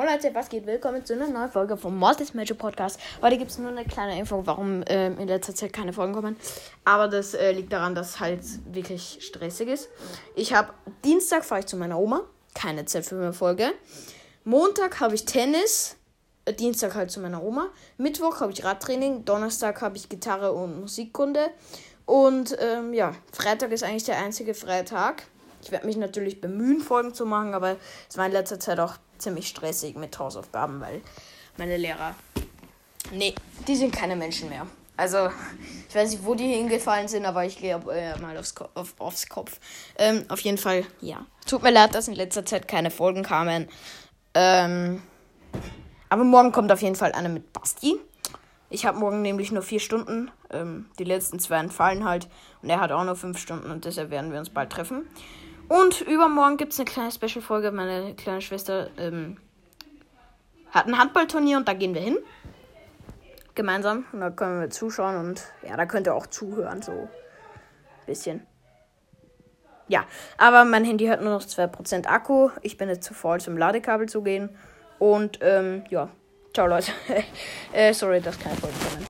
Moin Leute, was geht? Willkommen zu einer neuen Folge vom Mortis Magic Podcast. Heute gibt es nur eine kleine Info, warum ähm, in letzter Zeit keine Folgen kommen. Aber das äh, liegt daran, dass halt wirklich stressig ist. Ich habe Dienstag fahre ich zu meiner Oma, keine Zeit für eine Folge. Montag habe ich Tennis, äh, Dienstag halt zu meiner Oma. Mittwoch habe ich Radtraining, Donnerstag habe ich Gitarre und Musikkunde. Und ähm, ja, Freitag ist eigentlich der einzige Freitag. Ich werde mich natürlich bemühen, Folgen zu machen, aber es war in letzter Zeit auch ziemlich stressig mit Hausaufgaben, weil meine Lehrer. Nee, die sind keine Menschen mehr. Also, ich weiß nicht, wo die hingefallen sind, aber ich gehe äh, mal aufs, Ko auf, aufs Kopf. Ähm, auf jeden Fall, ja. Tut mir leid, dass in letzter Zeit keine Folgen kamen. Ähm, aber morgen kommt auf jeden Fall eine mit Basti. Ich habe morgen nämlich nur vier Stunden. Ähm, die letzten zwei entfallen halt. Und er hat auch nur fünf Stunden und deshalb werden wir uns bald treffen. Und übermorgen gibt es eine kleine Special-Folge. Meine kleine Schwester ähm, hat ein Handballturnier und da gehen wir hin. Gemeinsam. Und da können wir zuschauen und ja, da könnt ihr auch zuhören, so ein bisschen. Ja, aber mein Handy hat nur noch 2% Akku. Ich bin jetzt zu faul, zum Ladekabel zu gehen. Und ähm, ja, ciao Leute. äh, sorry, dass keine Folge kommen.